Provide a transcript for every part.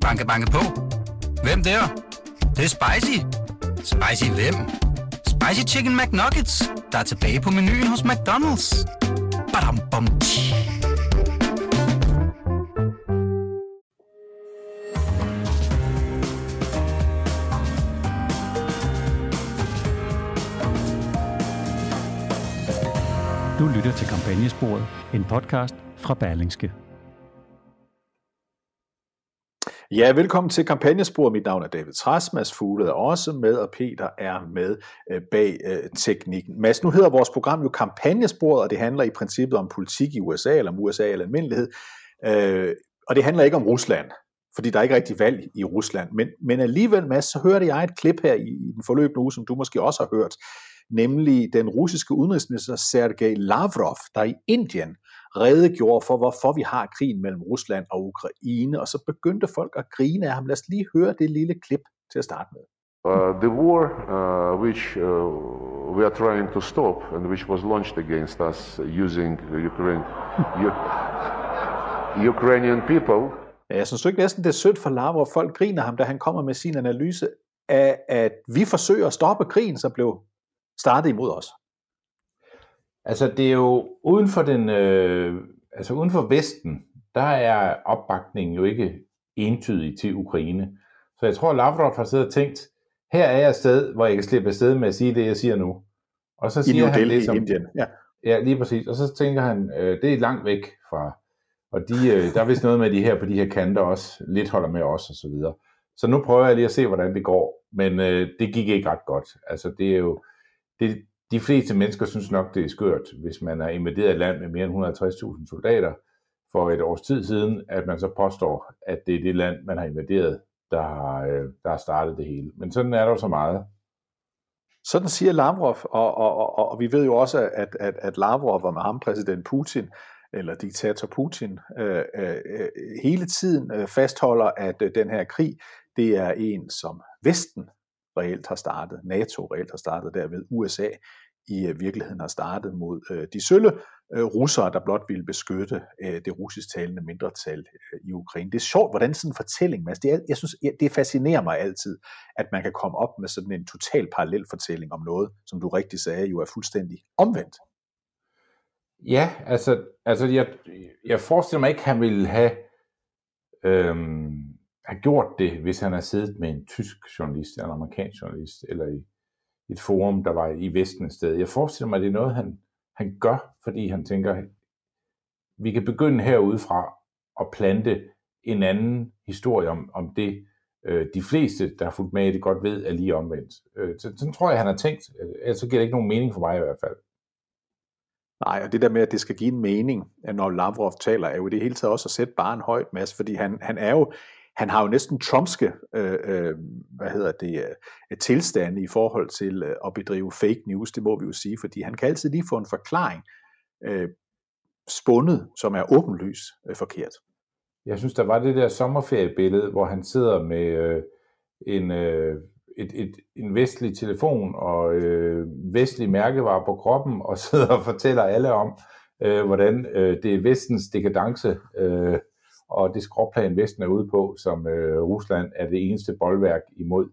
Banke, banke på. Hvem der? Det, det er spicy. Spicy hvem? Spicy Chicken McNuggets, der er tilbage på menuen hos McDonald's. Badum, bom, tji. Du lytter til Kampagnesporet, en podcast fra Berlingske. Ja, velkommen til Kampagnespor. Mit navn er David Træs. Mads Fugle er også med, og Peter er med øh, bag øh, teknikken. Mads, nu hedder vores program jo Kampagnesporet, og det handler i princippet om politik i USA, eller om USA eller almindelighed. Øh, og det handler ikke om Rusland, fordi der er ikke rigtig valg i Rusland. Men, men alligevel, Mads, så hørte jeg et klip her i, i den forløbende uge, som du måske også har hørt, nemlig den russiske udenrigsminister Sergej Lavrov, der i Indien redegjorde for, hvorfor vi har krigen mellem Rusland og Ukraine, og så begyndte folk at grine af ham. Lad os lige høre det lille klip til at starte med. Uh, the war uh, which uh, we are trying to stop and which was launched against us using Ukraine, Ukrainian people. Ja, Jeg synes ikke næsten, det er sødt for Lavrov, folk griner ham, da han kommer med sin analyse af, at vi forsøger at stoppe krigen, så blev startet imod os. Altså, det er jo uden for den, øh, altså uden for Vesten, der er opbakningen jo ikke entydig til Ukraine. Så jeg tror, Lavrov har siddet og tænkt, her er jeg et sted, hvor jeg kan slippe afsted med at sige det, jeg siger nu. Og så I siger New han det, i som, Indien. Ja. Ja, lige præcis. Og så tænker han, øh, det er langt væk fra, og de, øh, der er vist noget med de her på de her kanter også, lidt holder med os og så videre. Så nu prøver jeg lige at se, hvordan det går, men øh, det gik ikke ret godt. Altså det er jo, det, de fleste mennesker synes nok, det er skørt, hvis man er invaderet et land med mere end 150.000 soldater for et års tid siden, at man så påstår, at det er det land, man har invaderet, der har, øh, der har startet det hele. Men sådan er der jo så meget. Sådan siger Lavrov, og, og, og, og vi ved jo også, at, at, at Lavrov var med ham præsident Putin, eller diktator Putin, øh, øh, øh hele tiden øh, fastholder, at den her krig, det er en, som Vesten reelt har startet, NATO reelt har startet, derved USA i øh, virkeligheden har startet mod øh, de sølle øh, russere, der blot ville beskytte det russisk talende mindretal i Ukraine. Det er sjovt, hvordan sådan en fortælling, Mads, det er, jeg synes, det fascinerer mig altid, at man kan komme op med sådan en total parallel fortælling om noget, som du rigtig sagde, jo er fuldstændig omvendt. Ja, altså, altså jeg, jeg forestiller mig ikke, at han ville have, øhm, have gjort det, hvis han har siddet med en tysk journalist, eller en amerikansk journalist, eller i et forum, der var i Vesten et sted. Jeg forestiller mig, at det er noget, han, han gør, fordi han tænker, vi kan begynde herudefra at plante en anden historie om, om det, øh, de fleste, der har fulgt med i det, godt ved, er lige omvendt. Øh, så, sådan tror jeg, han har tænkt. Ellers så giver det ikke nogen mening for mig i hvert fald. Nej, og det der med, at det skal give en mening, at når Lavrov taler, er jo i det hele taget også at sætte barn højt, masse, fordi han, han er jo, han har jo næsten trumpske, øh, øh, hvad hedder det, øh, tilstande i forhold til øh, at bedrive fake news, det må vi jo sige, fordi han kan altid lige få en forklaring øh, spundet, som er åbenlys øh, forkert. Jeg synes, der var det der sommerferiebillede, hvor han sidder med øh, en, øh, et, et, en vestlig telefon og øh, vestlig mærkevarer på kroppen, og sidder og fortæller alle om, øh, hvordan øh, det er vestens dekadence, øh, og det skråplan Vesten er ude på, som øh, Rusland er det eneste boldværk imod.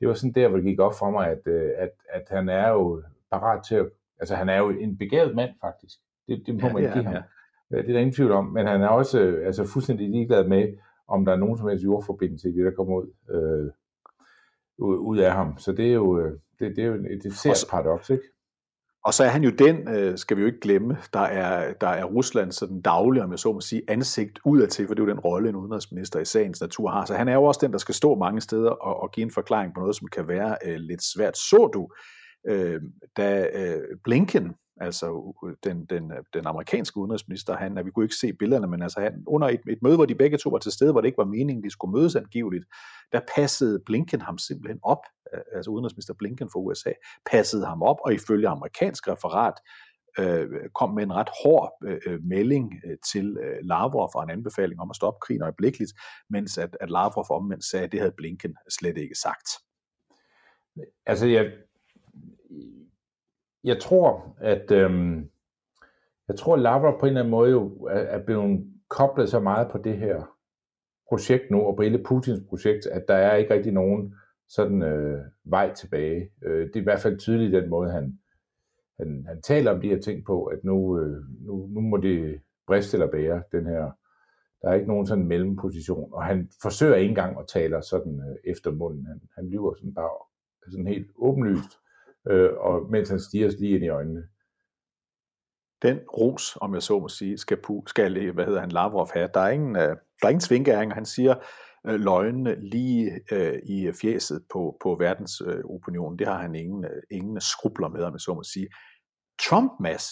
Det var sådan der, hvor det gik op for mig, at, øh, at, at han er jo parat til at... Altså, han er jo en begavet mand, faktisk. Det, det må Ja, man give ham. Ja. Det er der ingen tvivl om, men han er også øh, altså, fuldstændig ligeglad med, om der er nogen som helst jordforbindelse i det, der kommer ud, øh, ud, ud af ham. Så det er jo, øh, det, det er jo et, et sært paradoks, ikke? Og så er han jo den, øh, skal vi jo ikke glemme, der er, der er Ruslands sådan daglige, om jeg så må sige, ansigt udadtil, for det er jo den rolle, en udenrigsminister i sagens natur har. Så han er jo også den, der skal stå mange steder og, og give en forklaring på noget, som kan være øh, lidt svært. Så du, øh, da øh, Blinken, altså den, den, øh, den amerikanske udenrigsminister, han, vi kunne ikke se billederne, men altså han, under et, et møde, hvor de begge to var til stede, hvor det ikke var meningen, de skulle mødes angiveligt, der passede Blinken ham simpelthen op, øh, altså udenrigsminister Blinken for USA, passede ham op, og ifølge amerikansk referat øh, kom med en ret hård øh, øh melding til øh, Lavrov og en anbefaling om at stoppe krigen øjeblikkeligt, mens at, at Lavrov omvendt sagde, at det havde Blinken slet ikke sagt. Altså, jeg, jeg tror, at øhm, jeg tror, Lavrov på en eller anden måde jo er, er blevet koblet så meget på det her projekt nu, og på hele Putins projekt, at der er ikke rigtig nogen sådan øh, vej tilbage. Øh, det er i hvert fald tydeligt den måde, han, han, han taler om de her ting på, at nu, øh, nu, nu må det briste eller bære, den her, der er ikke nogen sådan mellemposition, og han forsøger ikke engang at tale sådan øh, efter munden, han, han lyver sådan bare sådan helt åbenlyst, øh, og mens han stiger lige ind i øjnene. Den ros, om jeg så må sige, skal, skal hvad hedder han, Lavrov have. Der er ingen, øh, der er ingen svingæring, han siger, øh, løgnene lige øh, i fjeset på, på verdensopinionen. Øh, det har han ingen, øh, ingen skrubler med, om jeg så må sige. Trump, Mads,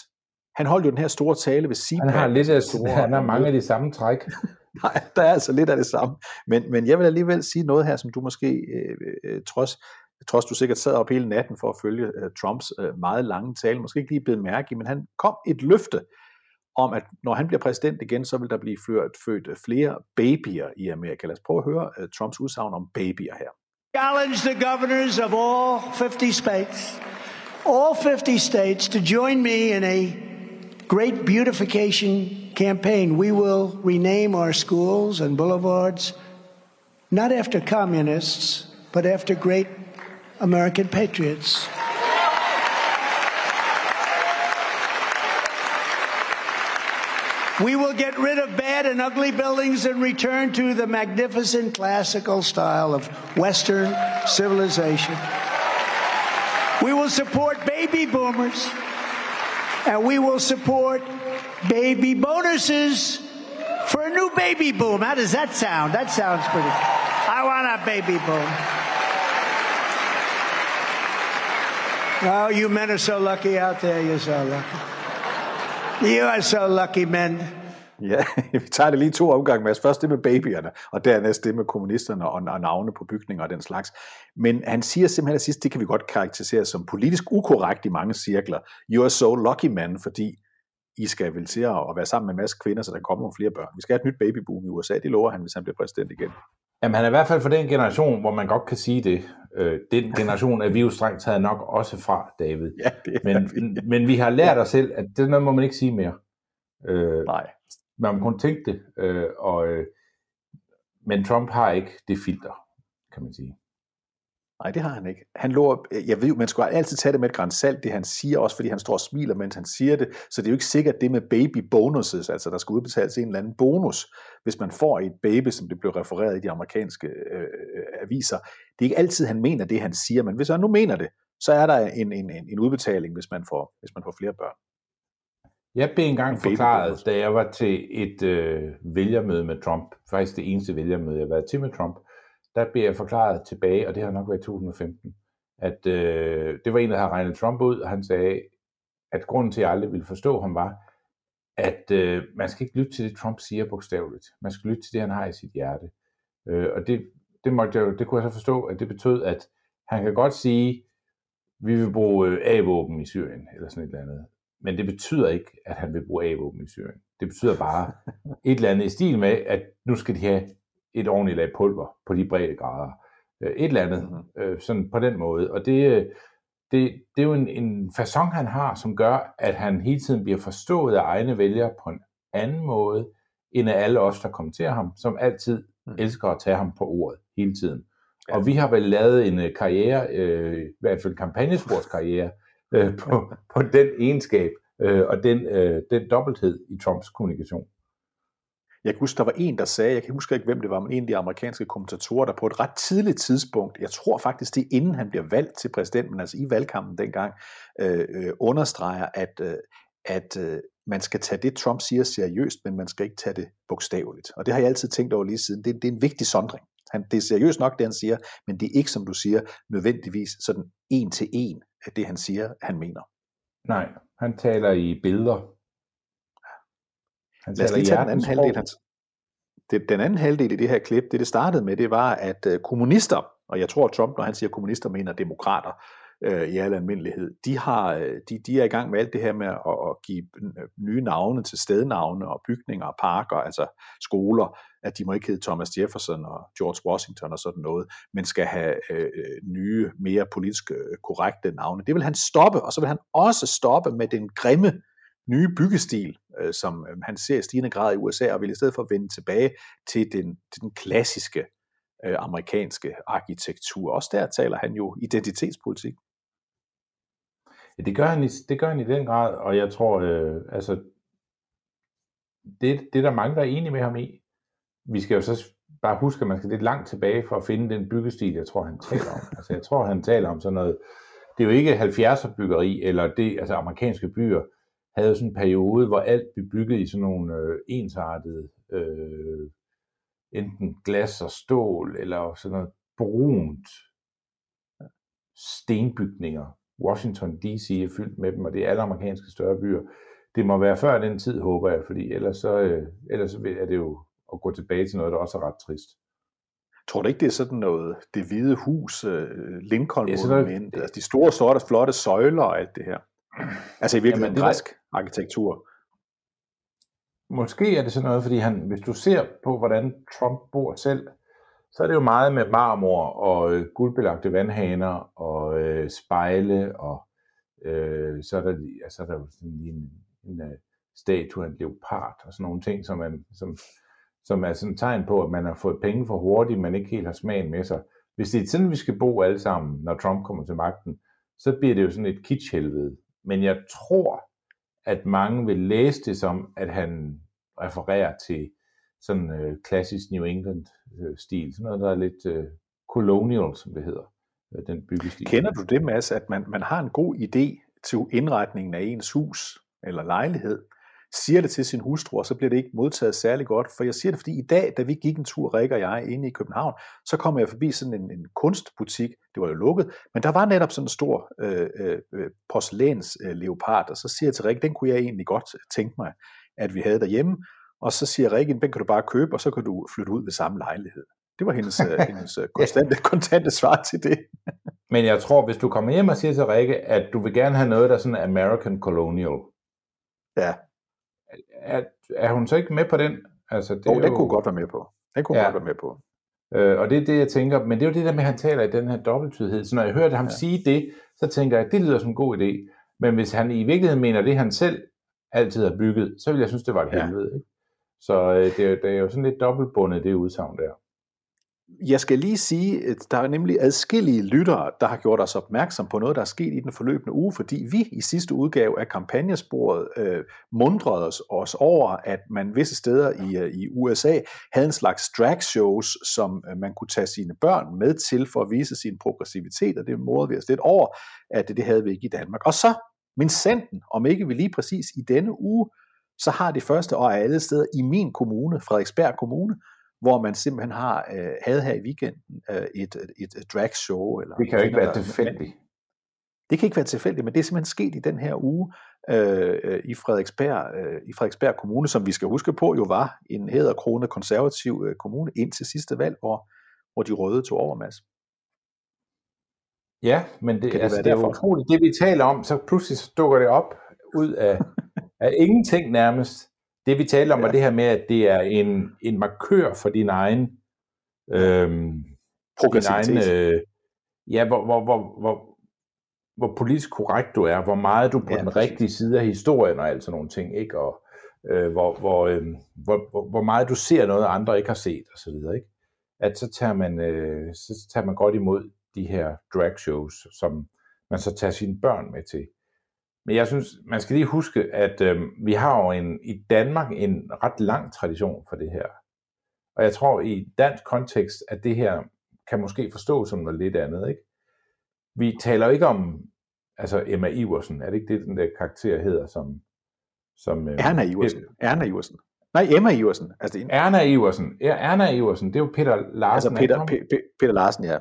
han holdt jo den her store tale ved CPAC. Han har, lidt af, store, han har mange af de samme træk. Nej, der er altså lidt af det samme. Men, men jeg vil alligevel sige noget her, som du måske, øh, øh, trods, trods du sikkert sad op hele natten for at følge øh, Trumps øh, meget lange tale, måske ikke lige blevet mærke i, men han kom et løfte om, at når han bliver præsident igen, så vil der blive født, født flere babyer i Amerika. Lad os prøve at høre øh, Trumps udsagn om babyer her. Challenge the governors of all 50 states, all 50 states to join me in a great beautification campaign. We will rename our schools and boulevards not after communists, but after great American patriots. We will get rid of bad and ugly buildings and return to the magnificent classical style of Western civilization. We will support baby boomers and we will support baby bonuses for a new baby boom. How does that sound? That sounds pretty. I want a baby boom. Oh, you men are so lucky out there. You're so lucky. You are so lucky, men. Ja, vi tager det lige to omgange med. Først det med babyerne, og dernæst det med kommunisterne og, og navne på bygninger og den slags. Men han siger simpelthen at sidst, det kan vi godt karakterisere som politisk ukorrekt i mange cirkler. You are so lucky, man, fordi I skal vel til at være sammen med en masse kvinder, så der kommer nogle flere børn. Vi skal have et nyt babyboom i USA, det lover han, hvis han bliver præsident igen. Jamen han er i hvert fald for den generation, hvor man godt kan sige det. Øh, den generation er vi jo strengt taget nok også fra, David. Ja, det men, vi. men vi har lært os selv, at det noget må man ikke sige mere. Øh, Nej. Man må kun tænke det. Øh, og, øh, men Trump har ikke det filter, kan man sige. Nej, det har han ikke. Han lå, jeg ved jo, man skulle altid tage det med et græns salt, det han siger, også fordi han står og smiler, mens han siger det. Så det er jo ikke sikkert det med baby bonuses, altså der skal udbetales en eller anden bonus, hvis man får et baby, som det blev refereret i de amerikanske øh, aviser. Det er ikke altid, han mener det, han siger, men hvis han nu mener det, så er der en, en, en udbetaling, hvis man, får, hvis man får flere børn. Jeg blev engang forklaret, da jeg var til et øh, vælgermøde med Trump, faktisk det eneste vælgermøde, jeg har været til med Trump, der blev jeg forklaret tilbage, og det har nok været i 2015, at øh, det var en, der havde regnet Trump ud, og han sagde, at grunden til, at jeg aldrig ville forstå ham, var, at øh, man skal ikke lytte til det, Trump siger bogstaveligt. Man skal lytte til det, han har i sit hjerte. Øh, og det, det, måtte jeg, det kunne jeg så forstå, at det betød, at han kan godt sige, vi vil bruge øh, A-våben i Syrien, eller sådan et eller andet. Men det betyder ikke, at han vil bruge A-våben i Syrien. Det betyder bare et eller andet i stil med, at nu skal de have et ordentligt lag pulver på de brede grader. Øh, et eller andet, mm-hmm. øh, sådan på den måde. Og det, øh, det, det er jo en, en façon, han har, som gør, at han hele tiden bliver forstået af egne vælgere på en anden måde, end af alle os, der kommenterer ham, som altid mm. elsker at tage ham på ordet hele tiden. Ja. Og vi har vel lavet en karriere, øh, i hvert fald en kampagnesportskarriere, øh, på, på den egenskab øh, og den, øh, den dobbelthed i Trumps kommunikation. Jeg kan huske, der var en, der sagde, jeg kan huske ikke, hvem det var, men en af de amerikanske kommentatorer, der på et ret tidligt tidspunkt, jeg tror faktisk, det er inden han bliver valgt til præsident, men altså i valgkampen dengang, øh, øh, understreger, at, øh, at øh, man skal tage det, Trump siger seriøst, men man skal ikke tage det bogstaveligt. Og det har jeg altid tænkt over lige siden. Det, det er en vigtig sondring. Han, det er seriøst nok, det han siger, men det er ikke, som du siger, nødvendigvis sådan en til en at det, han siger, han mener. Nej, han taler i billeder. Han Lad os lige tage den anden halvdel. Hans, det, den anden halvdel i det her klip, det det startede med, det var, at uh, kommunister, og jeg tror, at Trump, når han siger kommunister, mener demokrater uh, i al almindelighed, de, har, øh, de, de er i gang med alt det her med at, at give nye navne til stednavne og bygninger og parker, altså skoler, at de må ikke hedde Thomas Jefferson og George Washington og sådan noget, men skal have uh, nye, mere politisk korrekte navne. Det vil han stoppe, og så vil han også stoppe med den grimme nye byggestil, øh, som øh, han ser i stigende grad i USA, og vil i stedet for vende tilbage til den, til den klassiske øh, amerikanske arkitektur. Også der taler han jo identitetspolitik. Ja, det gør han i, det gør han i den grad, og jeg tror, øh, altså, det, det er der mange, der er enige med ham i. Vi skal jo så bare huske, at man skal lidt langt tilbage for at finde den byggestil, jeg tror, han taler om. Altså, jeg tror, han taler om sådan noget, det er jo ikke 70'er byggeri, eller det, altså amerikanske byer havde sådan en periode, hvor alt blev bygget i sådan nogle øh, ensartede, øh, enten glas og stål, eller sådan noget brunt stenbygninger. Washington D.C. er fyldt med dem, og det er alle amerikanske større byer. Det må være før den tid, håber jeg, fordi ellers, så, øh, ellers er det jo at gå tilbage til noget, der også er ret trist. Tror du ikke, det er sådan noget, det hvide hus, uh, Lincoln Monument, altså de store, sorte, flotte søjler og alt det her? Altså i virkeligheden Jamen, græsk der... arkitektur. Måske er det sådan noget, fordi han, hvis du ser på, hvordan Trump bor selv, så er det jo meget med marmor og øh, guldbelagte vandhaner og øh, spejle, og øh, så er der, altså, der er sådan en, en, en statue af en leopard og sådan nogle ting, som, man, som, som er sådan et tegn på, at man har fået penge for hurtigt, men ikke helt har smagen med sig. Hvis det er sådan, vi skal bo alle sammen, når Trump kommer til magten, så bliver det jo sådan et kitschhelvede. Men jeg tror, at mange vil læse det som, at han refererer til sådan øh, klassisk New England-stil, sådan noget, der er lidt øh, colonial, som det hedder, øh, den byggestil. Kender du det, Mads, at man, man har en god idé til indretningen af ens hus eller lejlighed, siger det til sin hustru, og så bliver det ikke modtaget særlig godt. For jeg siger det, fordi i dag, da vi gik en tur, Rikke og jeg, inde i København, så kom jeg forbi sådan en, en kunstbutik, det var jo lukket, men der var netop sådan en stor øh, øh, porcelæns øh, leopard, og så siger jeg til Rikke, den kunne jeg egentlig godt tænke mig, at vi havde derhjemme, og så siger Rikke, den kan du bare købe, og så kan du flytte ud ved samme lejlighed. Det var hendes, øh, hendes øh, konstante, kontante svar til det. Men jeg tror, hvis du kommer hjem og siger til Rikke, at du vil gerne have noget, der er sådan American Colonial, ja er, er hun så ikke med på den? Altså, det oh, jo... den kunne godt være med på. Den kunne ja. godt være med på. Øh, og det er det, jeg tænker, men det er jo det der med, at han taler i den her dobbelttydighed. Så når jeg hører ham ja. sige det, så tænker jeg, at det lyder som en god idé. Men hvis han i virkeligheden mener det, han selv altid har bygget, så vil jeg synes, det var et ja. helvede. Ikke? Så øh, det, er, det er jo sådan lidt dobbeltbundet, det udsagn der. Jeg skal lige sige, at der er nemlig adskillige lyttere, der har gjort os opmærksom på noget, der er sket i den forløbende uge, fordi vi i sidste udgave af kampagnesporet øh, mundrede os, os over, at man visse steder i, øh, i USA havde en slags drag shows, som øh, man kunne tage sine børn med til for at vise sin progressivitet, og det morede vi os lidt over, at det, det havde vi ikke i Danmark. Og så, min senden, om ikke vi lige præcis i denne uge, så har de første og alle steder i min kommune, Frederiksberg Kommune, hvor man simpelthen har øh, havde her i weekenden øh, et, et, et drag show. Eller det kan jo ikke være tilfældigt. Det kan ikke være tilfældigt, men det er simpelthen sket i den her uge øh, øh, i, Frederiksberg, øh, i Frederiksberg Kommune, som vi skal huske på jo var en hæderkrone konservativ øh, kommune indtil sidste valg, hvor, hvor de røde tog over, Mads. Ja, men det, det, altså, det er utroligt. Det vi taler om, så pludselig så dukker det op ud af, af ingenting nærmest. Det vi taler om, ja. er det her med, at det er en, en markør for din egen... Øhm, din egen øh, ja, hvor, hvor, hvor, hvor, hvor politisk korrekt du er, hvor meget du er på ja, den præcis. rigtige side af historien og alt sådan nogle ting, ikke? Og øh, hvor, hvor, øh, hvor, hvor, hvor meget du ser noget, andre ikke har set, og så videre, ikke? At så tager man, øh, så tager man godt imod de her drag shows, som man så tager sine børn med til. Men jeg synes, man skal lige huske, at øh, vi har jo en, i Danmark en ret lang tradition for det her. Og jeg tror i dansk kontekst, at det her kan måske forstås som noget lidt andet. Ikke? Vi taler jo ikke om altså Emma Iversen, er det ikke det, den der karakter hedder, som... som øh, Erna Iversen. Erna Iversen. Nej, Emma Iversen. Altså, det er... Erna Iversen. Ja, Erna Iversen, det er jo Peter Larsen. Altså Peter, P- Peter Larsen, ja.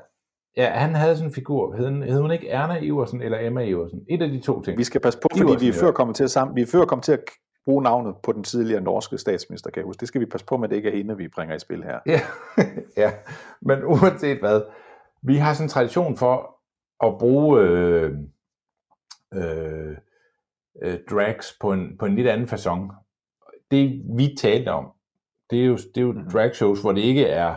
Ja, han havde sådan en figur. Hed, hun, hed hun ikke Erna Iversen eller Emma Iversen? Et af de to ting. Vi skal passe på, fordi Iversen, vi er før kommet til sammen. Vi er før kommet til at bruge navnet på den tidligere norske statsminister, kan jeg huske. Det skal vi passe på med, at det ikke er hende, vi bringer i spil her. Ja, ja. men uanset hvad, vi har sådan en tradition for at bruge øh, øh, øh, drags på en, på en lidt anden façon. Det vi talte om, det er jo, det er jo mm. drag shows, hvor det ikke er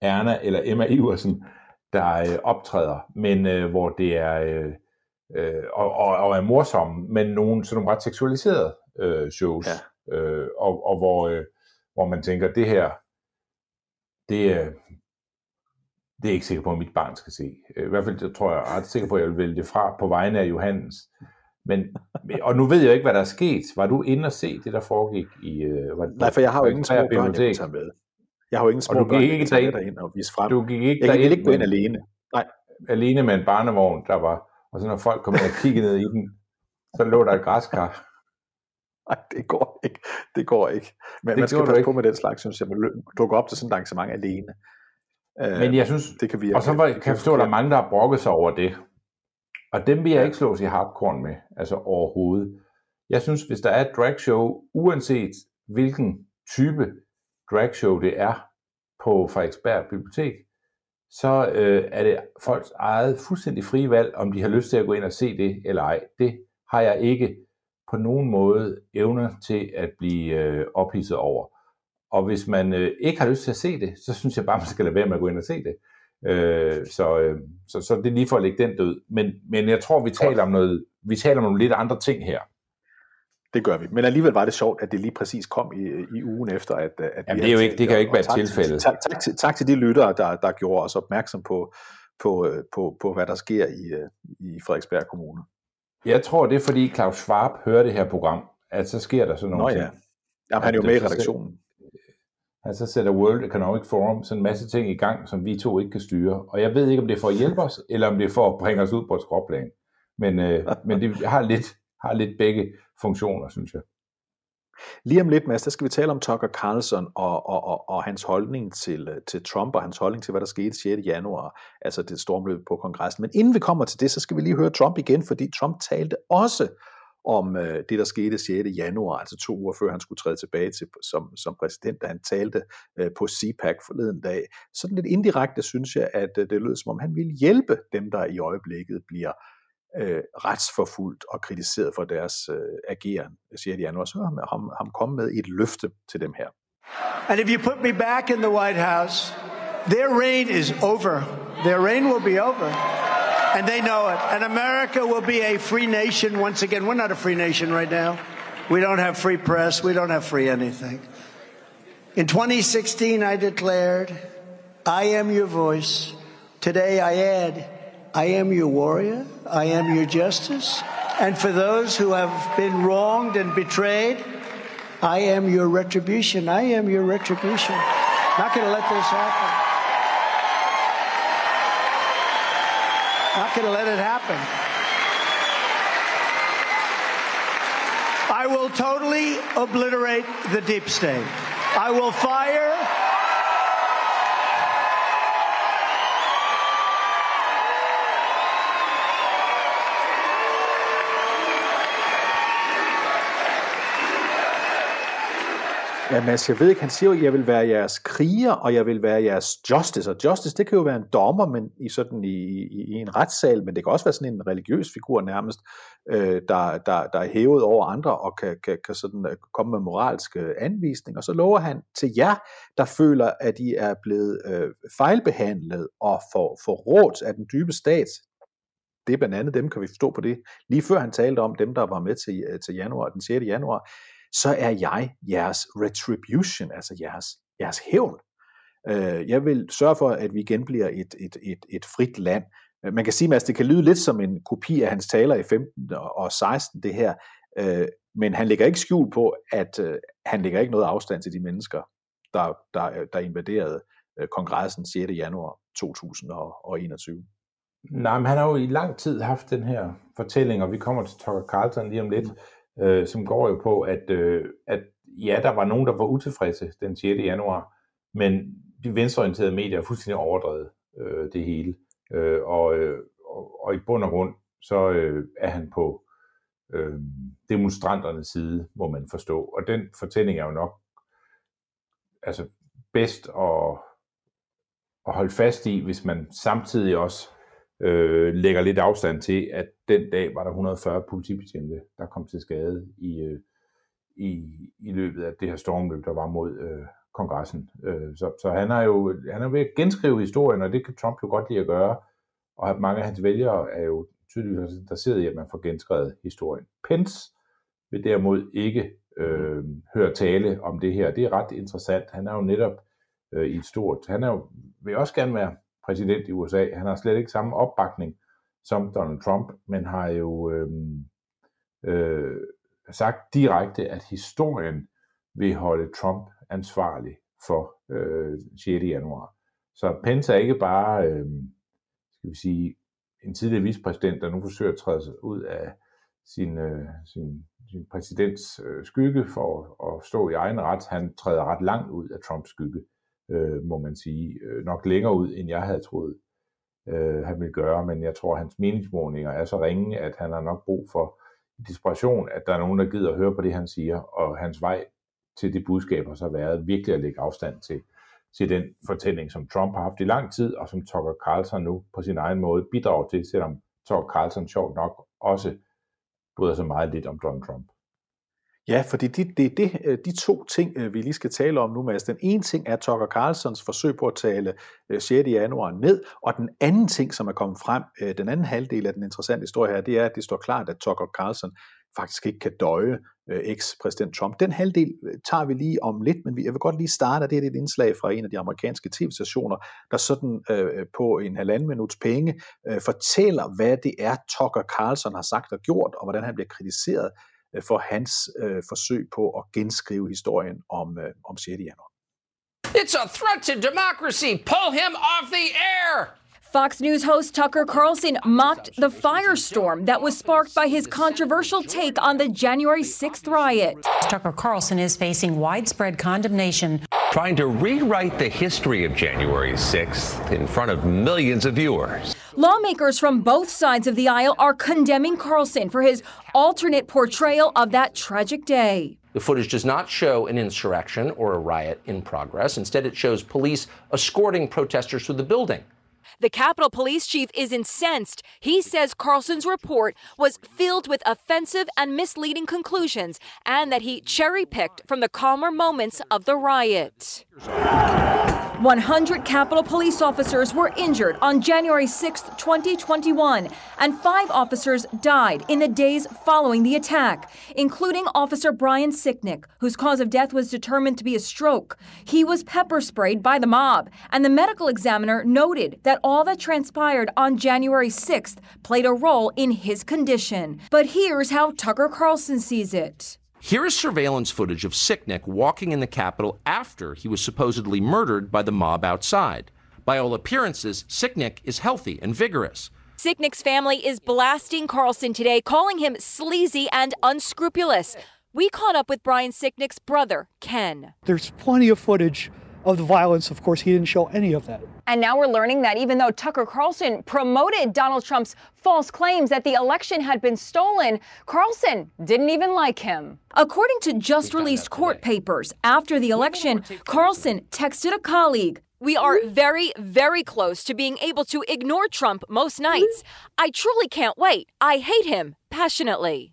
Erna eller Emma Iversen, der øh, optræder, men øh, hvor det er øh, øh, og, og, og er morsomme, men nogle sådan nogle ret seksualiserede øh, shows, ja. øh, og, og hvor, øh, hvor man tænker, det her, det er, det er ikke sikker på, at mit barn skal se. I hvert fald det tror jeg ret sikker på, at jeg vil vælge det fra på vegne af Johannes. Men, og nu ved jeg ikke, hvad der er sket. Var du inde og se det, der foregik i... Øh, var, Nej, for jeg har jo ingen små børn, jeg med. Jeg har jo ingen små og du børn, gik ikke derind, derind og vise frem. Du gik ikke jeg kan ikke gå ind alene. Nej. Alene med en barnevogn, der var... Og så når folk kom ind og kiggede ned i den, så lå der et græskar. Nej, det går ikke. Det går ikke. Men det man skal passe på med den slags, synes jeg. Man dukker op til sådan et arrangement alene. Men jeg synes, det kan vi og så var, kan jeg forstå, at der er mange, der har brokket sig over det. Og dem vil jeg ikke slås i hardcore med, altså overhovedet. Jeg synes, hvis der er et dragshow, uanset hvilken type dragshow det er på Frederiksberg Bibliotek, så øh, er det folks eget fuldstændig frie valg, om de har lyst til at gå ind og se det eller ej. Det har jeg ikke på nogen måde evner til at blive øh, ophidset over. Og hvis man øh, ikke har lyst til at se det, så synes jeg bare, man skal lade være med at gå ind og se det. Øh, så, øh, så, så det er lige for at lægge den død. Men, men jeg tror, vi taler om noget, vi taler om nogle lidt andre ting her. Det gør vi. Men alligevel var det sjovt, at det lige præcis kom i, i ugen efter, at, at Jamen, det, er jo ikke, det kan jo ikke være et tilfælde. Tak, tak, tak, tak til de lyttere, der, der gjorde os opmærksom på, på, øh, på, på, hvad der sker i, øh, i Frederiksberg Kommune. Jeg tror, det er fordi Claus Schwab hører det her program, at så sker der sådan noget. Nå ja. Jamen, han er jo med i redaktionen. Han så sætter World Economic Forum sådan en masse ting i gang, som vi to ikke kan styre. Og jeg ved ikke, om det er for at hjælpe os, eller om det er for at bringe os ud på et skråplan. Men, øh, men det har lidt, har lidt begge funktioner, synes jeg. Lige om lidt, Mads, der skal vi tale om Tucker Carlson og, og, og, og hans holdning til, øh, til Trump og hans holdning til, hvad der skete 6. januar, altså det stormløb på kongressen. Men inden vi kommer til det, så skal vi lige høre Trump igen, fordi Trump talte også om øh, det, der skete 6. januar, altså to uger før han skulle træde tilbage til, som, som præsident, da han talte øh, på CPAC forleden dag. Sådan lidt indirekte synes jeg, at øh, det lød som om, han ville hjælpe dem, der i øjeblikket bliver øh, Øh, retsforfulgt og kritiseret for deres øh, ageren 6. januar. Er så har ham, ham med et løfte til dem her. And if you put me back in the White House, their reign is over. Their reign will be over. And they know it. And America will be a free nation once again. We're not a free nation right now. We don't have free press. We don't have free anything. In 2016, I declared, I am your voice. Today, I add, I am your warrior. I am your justice. And for those who have been wronged and betrayed, I am your retribution. I am your retribution. Not going to let this happen. Not going to let it happen. I will totally obliterate the deep state. I will fire. Ja, Mads, jeg ved ikke, han siger jo, at jeg vil være jeres kriger, og jeg vil være jeres justice. Og justice, det kan jo være en dommer men i, sådan i, i, i en retssal, men det kan også være sådan en religiøs figur nærmest, øh, der, der, der er hævet over andre og kan, kan, kan sådan øh, komme med moralske anvisninger. Og så lover han til jer, der føler, at I er blevet øh, fejlbehandlet og for, for råd af den dybe stat, det er blandt andet dem, kan vi forstå på det, lige før han talte om dem, der var med til, øh, til januar, den 6. januar, så er jeg jeres retribution, altså jeres, jeres hævn. Øh, jeg vil sørge for, at vi igen bliver et, et, et, et frit land. Øh, man kan sige, at det kan lyde lidt som en kopi af hans taler i 15 og 16, det her, øh, men han lægger ikke skjul på, at han lægger ikke noget afstand til de mennesker, der, der, der invaderede kongressen 6. januar 2021. Nej, men han har jo i lang tid haft den her fortælling, og vi kommer til Tucker Carlson lige om lidt, mm øh, som går jo på, at, øh, at ja, der var nogen, der var utilfredse den 6. januar, men de venstreorienterede medier har fuldstændig overdrevet øh, det hele. Øh, og, øh, og, og i bund og grund, så øh, er han på øh, demonstranternes side, må man forstå. Og den fortælling er jo nok altså bedst at, at holde fast i, hvis man samtidig også øh, lægger lidt afstand til, at den dag var der 140 politibetjente, der kom til skade i, øh, i, i løbet af det her stormløb, der var mod øh, kongressen. Øh, så, så han er jo han er ved at genskrive historien, og det kan Trump jo godt lide at gøre. Og mange af hans vælgere er jo tydeligvis interesseret i, at man får genskrevet historien. Pence vil derimod ikke øh, høre tale om det her. Det er ret interessant. Han er jo netop øh, i et stort... Han er jo, vil også gerne være præsident i USA. Han har slet ikke samme opbakning som Donald Trump, men har jo øh, øh, sagt direkte, at historien vil holde Trump ansvarlig for øh, 6. januar. Så Pence er ikke bare, øh, skal vi sige, en tidligere vicepræsident, der nu forsøger at træde sig ud af sin, øh, sin, sin præsidents øh, skygge for at, at stå i egen ret. Han træder ret langt ud af Trumps skygge, øh, må man sige. Øh, nok længere ud, end jeg havde troet, øh, han ville gøre, men jeg tror, at hans meningsmålinger er så ringe, at han har nok brug for desperation, at der er nogen, der gider at høre på det, han siger, og hans vej til det budskab har så været virkelig at lægge afstand til, til den fortælling, som Trump har haft i lang tid, og som Tucker Carlson nu på sin egen måde bidrager til, selvom Tucker Carlson sjovt nok også bryder sig meget lidt om Donald Trump. Ja, fordi det, det, det, de to ting, øh, vi lige skal tale om nu, Mads. Den ene ting er Tucker Carlsons forsøg på at tale øh, 6. Januar ned, og den anden ting, som er kommet frem, den anden halvdel af den interessante historie her, det er, at det står klart, at Tucker Carlson faktisk ikke kan døje eks-præsident Trump. Den halvdel tager vi lige om lidt, men jeg vil godt lige starte, det er et indslag fra en af de amerikanske tv-stationer, der sådan øh, på en halvanden minuts penge øh, fortæller, hvad det er, Tucker Carlson har sagt og gjort, og hvordan han bliver kritiseret Øh, for hans øh, forsøg på at genskrive historien om, øh, om 6. januar. It's a threat to democracy. Pull him off the air. Fox News host Tucker Carlson mocked the firestorm that was sparked by his controversial take on the January 6th riot. Tucker Carlson is facing widespread condemnation. Trying to rewrite the history of January 6th in front of millions of viewers. Lawmakers from both sides of the aisle are condemning Carlson for his alternate portrayal of that tragic day. The footage does not show an insurrection or a riot in progress. Instead, it shows police escorting protesters through the building. The Capitol Police Chief is incensed. He says Carlson's report was filled with offensive and misleading conclusions and that he cherry picked from the calmer moments of the riot. 100 Capitol Police officers were injured on January 6, 2021, and five officers died in the days following the attack, including Officer Brian Sicknick, whose cause of death was determined to be a stroke. He was pepper sprayed by the mob, and the medical examiner noted that all that transpired on January 6th played a role in his condition. But here's how Tucker Carlson sees it. Here is surveillance footage of Sicknick walking in the Capitol after he was supposedly murdered by the mob outside. By all appearances, Sicknick is healthy and vigorous. Sicknick's family is blasting Carlson today, calling him sleazy and unscrupulous. We caught up with Brian Sicknick's brother, Ken. There's plenty of footage of the violence. Of course, he didn't show any of that. And now we're learning that even though Tucker Carlson promoted Donald Trump's false claims that the election had been stolen, Carlson didn't even like him. According to just released court papers, after the election, Carlson texted a colleague. We are very, very close to being able to ignore Trump most nights. I truly can't wait. I hate him passionately.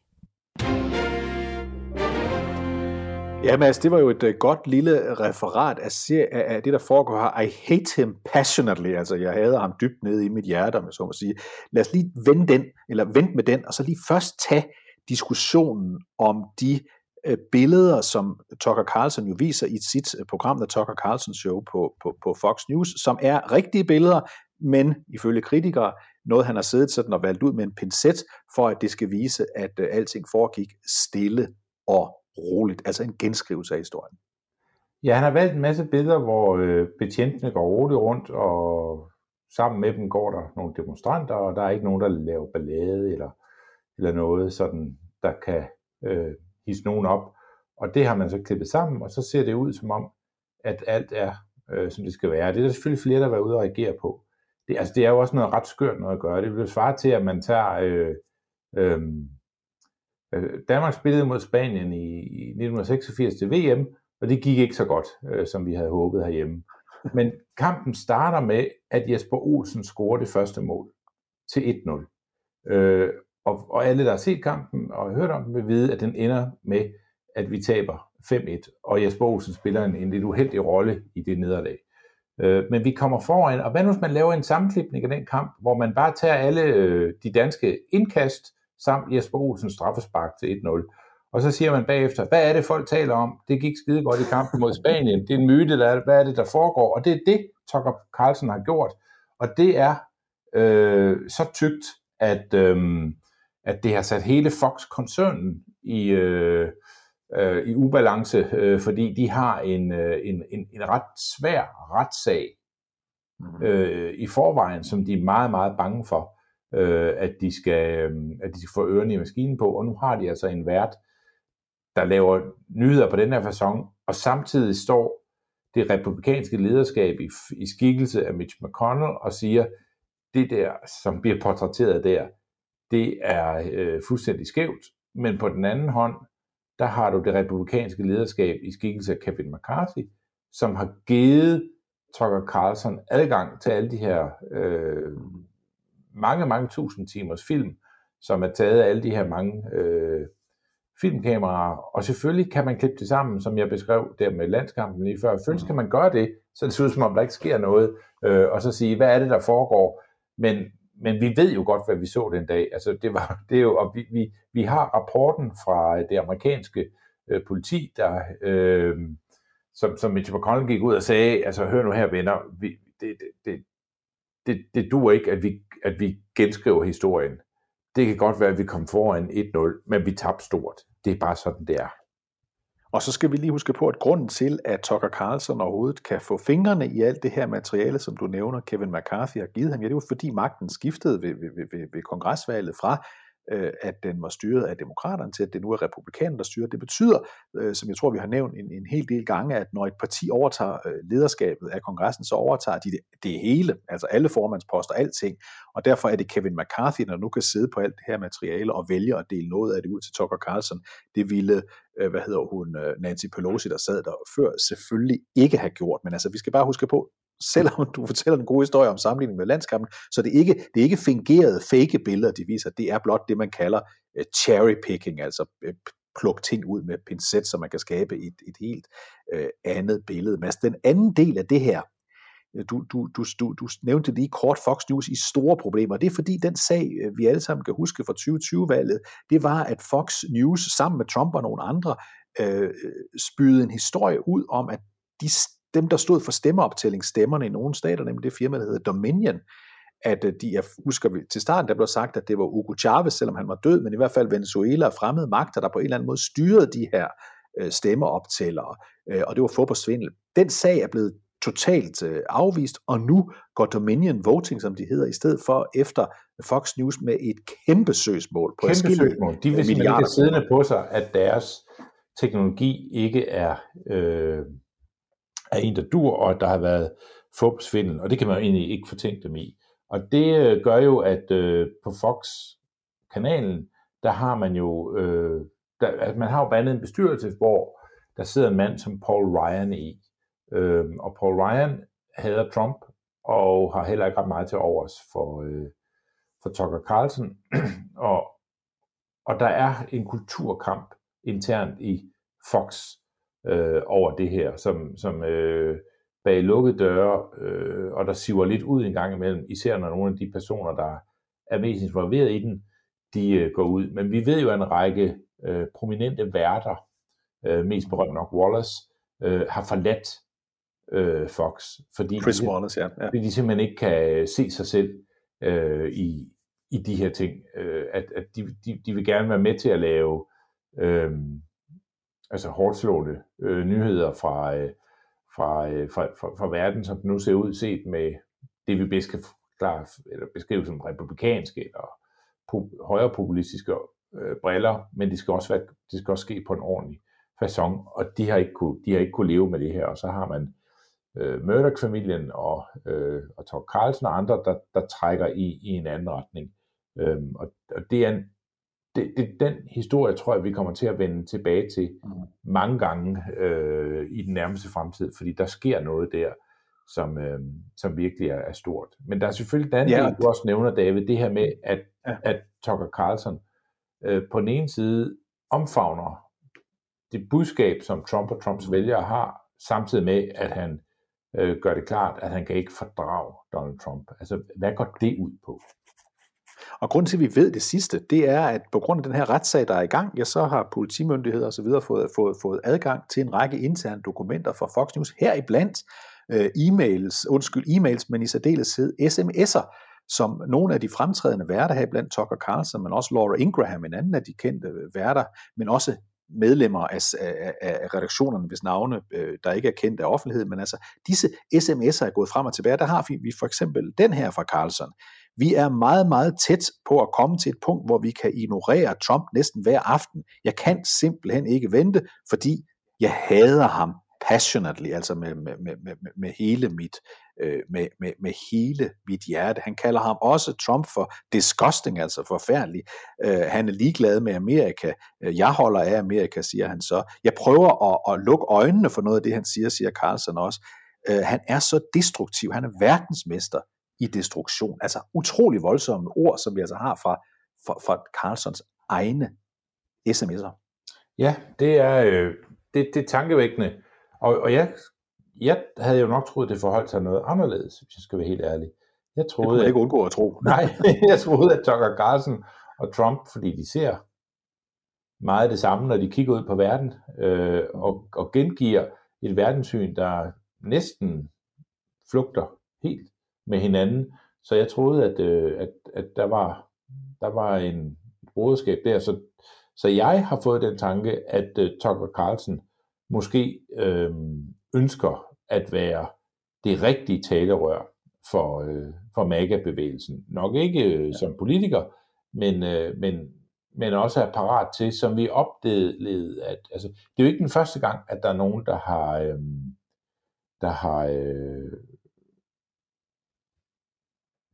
Ja, Mads, altså, det var jo et uh, godt lille referat af, af, af det, der foregår her. I hate him passionately, altså jeg hader ham dybt nede i mit hjerte, om så må sige. Lad os lige vende den, eller vente med den, og så lige først tage diskussionen om de øh, billeder, som Tucker Carlson jo viser i sit øh, program, The Tucker Carlson Show på, på, på Fox News, som er rigtige billeder, men ifølge kritikere, noget han har siddet sådan og valgt ud med en pincet, for at det skal vise, at uh, alting foregik stille og roligt, altså en genskrivelse af historien. Ja, han har valgt en masse billeder, hvor øh, betjentene går roligt rundt, og sammen med dem går der nogle demonstranter, og der er ikke nogen, der laver ballade eller, eller noget, sådan, der kan øh, hisse nogen op. Og det har man så klippet sammen, og så ser det ud som om, at alt er, øh, som det skal være. Det er der selvfølgelig flere, der vil ude og reagere på. Det, altså, det er jo også noget ret skørt noget at gøre. Det vil svare til, at man tager øh, Øh, Øh, Danmark spillede mod Spanien i 1986 til VM, og det gik ikke så godt, øh, som vi havde håbet herhjemme. Men kampen starter med, at Jesper Olsen scorer det første mål til 1-0. Øh, og, og alle, der har set kampen og hørt om den, vil vide, at den ender med, at vi taber 5-1, og Jesper Olsen spiller en, en lidt uheldig rolle i det nederlag. Øh, men vi kommer foran, og hvad nu hvis man laver en sammenklipning af den kamp, hvor man bare tager alle øh, de danske indkast, samt Jesper Olsens straffespark til 1-0. Og så siger man bagefter, hvad er det, folk taler om? Det gik skide godt i kampen mod Spanien. Det er en myte, der er, hvad er det, der foregår? Og det er det, Tucker Carlson har gjort. Og det er øh, så tygt, at, øh, at det har sat hele Fox-koncernen i, øh, øh, i ubalance, øh, fordi de har en, øh, en, en, en ret svær retssag mm. øh, i forvejen, som de er meget, meget bange for, øh, at, de skal, øh, at de skal få ørerne i maskinen på. Og nu har de altså en vært, der laver nyheder på den her façon, og samtidig står det republikanske lederskab i, i skikkelse af Mitch McConnell og siger, det der, som bliver portrætteret der, det er øh, fuldstændig skævt, men på den anden hånd, der har du det republikanske lederskab i skikkelse af Kevin McCarthy, som har givet Tucker Carlson adgang til alle de her øh, mange, mange tusind timers film, som er taget af alle de her mange øh, filmkameraer, og selvfølgelig kan man klippe det sammen, som jeg beskrev der med landskampen lige før. Selvfølgelig kan man gøre det, så det ser ud som om, der ikke sker noget, øh, og så sige, hvad er det, der foregår? Men, men vi ved jo godt, hvad vi så den dag. Altså, det, var, det er jo, og vi, vi, vi har rapporten fra det amerikanske øh, politi, der, øh, som, som Mitch McConnell gik ud og sagde, altså hør nu her venner, vi, det, det, det, det, det duer ikke, at vi, at vi genskriver historien. Det kan godt være, at vi kom foran 1-0, men vi tabte stort. Det er bare sådan, det er. Og så skal vi lige huske på, at grunden til, at Tucker Carlson overhovedet kan få fingrene i alt det her materiale, som du nævner, Kevin McCarthy har givet ham, ja, det var fordi magten skiftede ved, ved, ved, ved kongresvalget fra øh, at den var styret af demokraterne til, at det nu er republikanerne, der styrer. Det betyder, øh, som jeg tror, vi har nævnt en, en hel del gange, at når et parti overtager øh, lederskabet af kongressen, så overtager de det, det hele, altså alle formandsposter, alting. Og derfor er det Kevin McCarthy, der nu kan sidde på alt det her materiale og vælge at dele noget af det ud til Tucker Carlson. Det ville, øh, hvad hedder hun, øh, Nancy Pelosi, der sad der før, selvfølgelig ikke have gjort. Men altså, vi skal bare huske på, selvom du fortæller en god historie om sammenligning med landskampen, så det er ikke, det er ikke fingerede, fake billeder, de viser. Det er blot det, man kalder uh, cherry picking, altså uh, plukke ting ud med pincet, så man kan skabe et, et helt uh, andet billede. Men den anden del af det her, du, du, du, du, du nævnte lige kort Fox News i store problemer. Det er fordi den sag, vi alle sammen kan huske fra 2020-valget, det var, at Fox News sammen med Trump og nogle andre øh, spydede en historie ud om, at de dem, der stod for stemmeoptællingsstemmerne i nogle stater, nemlig det firma, der hedder Dominion, at øh, de er, husker til starten, der blev sagt, at det var Hugo Chavez, selvom han var død, men i hvert fald Venezuela og fremmede magter, der på en eller anden måde styrede de her øh, stemmeoptællere, øh, og det var få på svindel. Den sag er blevet totalt øh, afvist, og nu går Dominion Voting, som de hedder, i stedet for efter Fox News med et kæmpe søgsmål på kæmpe søgsmål. De vil simpelthen siddende på sig, at deres teknologi ikke er øh, er en, der dur, og at der har været fupsvindel, og det kan man jo egentlig ikke fortænke dem i. Og det øh, gør jo, at øh, på Fox-kanalen, der har man jo, øh, der, altså man har jo bandet en bestyrelse, hvor der sidder en mand som Paul Ryan i. Øh, og Paul Ryan hader Trump, og har heller ikke ret meget til overs for, øh, for Tucker Carlson. og, og der er en kulturkamp internt i Fox, øh, over det her, som, som øh, bag lukkede døre, øh, og der siver lidt ud en gang imellem, især når nogle af de personer, der er mest involveret i den, de øh, går ud. Men vi ved jo, at en række øh, prominente værter, øh, mest berømt nok Wallace, øh, har forladt øh, Fox, fordi, Chris de, Wallace, ja. ja. fordi de simpelthen ikke kan se sig selv øh, i, i de her ting. Øh, at at de, de, de vil gerne være med til at lave øh, altså hårdslående øh, nyheder fra, øh, fra, øh, fra, fra, fra verden, som nu ser ud set med det, vi bedst kan forklare, eller beskrive som republikanske eller po- højre populistiske øh, briller, men det skal, også være, det skal også ske på en ordentlig façon, og de har ikke kunne, de har ikke kunne leve med det her, og så har man øh, Murdoch-familien og, øh, og Tor Carlsen og andre, der, der trækker i, i en anden retning. Øhm, og, og det er en det, det, den historie tror jeg, vi kommer til at vende tilbage til mm. mange gange øh, i den nærmeste fremtid, fordi der sker noget der, som, øh, som virkelig er, er stort. Men der er selvfølgelig den anden ja. del, du også nævner, David, det her med, at, ja. at Tucker Carlson øh, på den ene side omfavner det budskab, som Trump og Trumps vælgere har, samtidig med, at han øh, gør det klart, at han kan ikke fordrage Donald Trump. Altså, hvad går det ud på? Og grunden til, at vi ved det sidste, det er, at på grund af den her retssag, der er i gang, ja, så har politimyndigheder osv. Fået, fået, fået adgang til en række interne dokumenter fra Fox News, heriblandt øh, e-mails, undskyld, e-mails, men i særdeleshed sms'er, som nogle af de fremtrædende værter her blandt Tucker Carlson, men også Laura Ingraham, en anden af de kendte øh, værter, men også medlemmer af, af, af redaktionerne, hvis navne, øh, der ikke er kendt af offentligheden, men altså disse sms'er er gået frem og tilbage. Der har vi, vi for eksempel den her fra Carlson. Vi er meget, meget tæt på at komme til et punkt, hvor vi kan ignorere Trump næsten hver aften. Jeg kan simpelthen ikke vente, fordi jeg hader ham passionately, altså med, med, med, med, med hele mit, øh, med, med, med hele mit hjerte. Han kalder ham også Trump for disgusting, altså forfærdelig. Øh, han er ligeglad med Amerika. Øh, jeg holder af Amerika, siger han så. Jeg prøver at, at lukke øjnene for noget af det, han siger, siger Carlson også. Øh, han er så destruktiv. Han er verdensmester i destruktion. Altså utrolig voldsomme ord, som vi altså har fra, fra, fra Carlsons egne sms'er. Ja, det er, øh, det, det er tankevækkende. Og, og jeg, jeg havde jo nok troet, det forholdt sig noget anderledes, hvis jeg skal være helt ærlig. Jeg troede, det kunne ikke undgå at tro. Nej, jeg troede, at Tucker Carlson og Trump, fordi de ser meget det samme, når de kigger ud på verden, øh, og, og gengiver et verdenssyn, der næsten flugter helt med hinanden. Så jeg troede, at, øh, at, at der var der var en broderskab der. Så, så jeg har fået den tanke, at uh, Tucker Carlson måske øh, ønsker at være det rigtige talerør for, øh, for MAGA-bevægelsen. Nok ikke øh, som politiker, men, øh, men, men også er parat til, som vi oplevede, at altså, det er jo ikke den første gang, at der er nogen, der har, øh, der har øh,